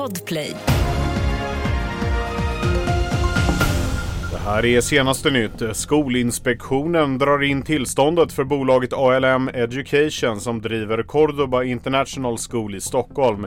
Podplay. Här är senaste nytt. Skolinspektionen drar in tillståndet för bolaget ALM Education som driver Cordoba International School i Stockholm.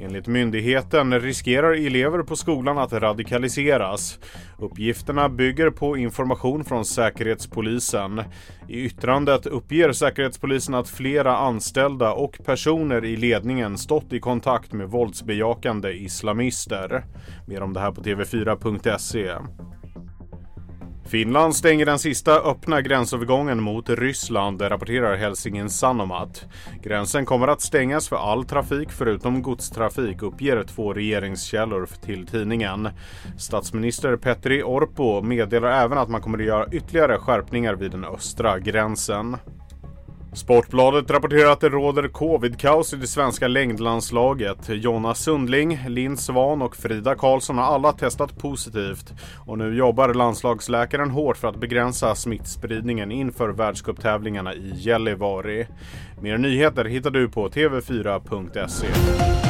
Enligt myndigheten riskerar elever på skolan att radikaliseras. Uppgifterna bygger på information från Säkerhetspolisen. I yttrandet uppger Säkerhetspolisen att flera anställda och personer i ledningen stått i kontakt med våldsbejakande islamister. Mer om det här på tv4.se. Finland stänger den sista öppna gränsövergången mot Ryssland, rapporterar Helsingin Sanomat. Gränsen kommer att stängas för all trafik förutom godstrafik, uppger två regeringskällor till tidningen. Statsminister Petteri Orpo meddelar även att man kommer att göra ytterligare skärpningar vid den östra gränsen. Sportbladet rapporterar att det råder covid-kaos i det svenska längdlandslaget. Jonna Sundling, Linn Svan och Frida Karlsson har alla testat positivt. Och nu jobbar landslagsläkaren hårt för att begränsa smittspridningen inför världscuptävlingarna i Gällivare. Mer nyheter hittar du på tv4.se.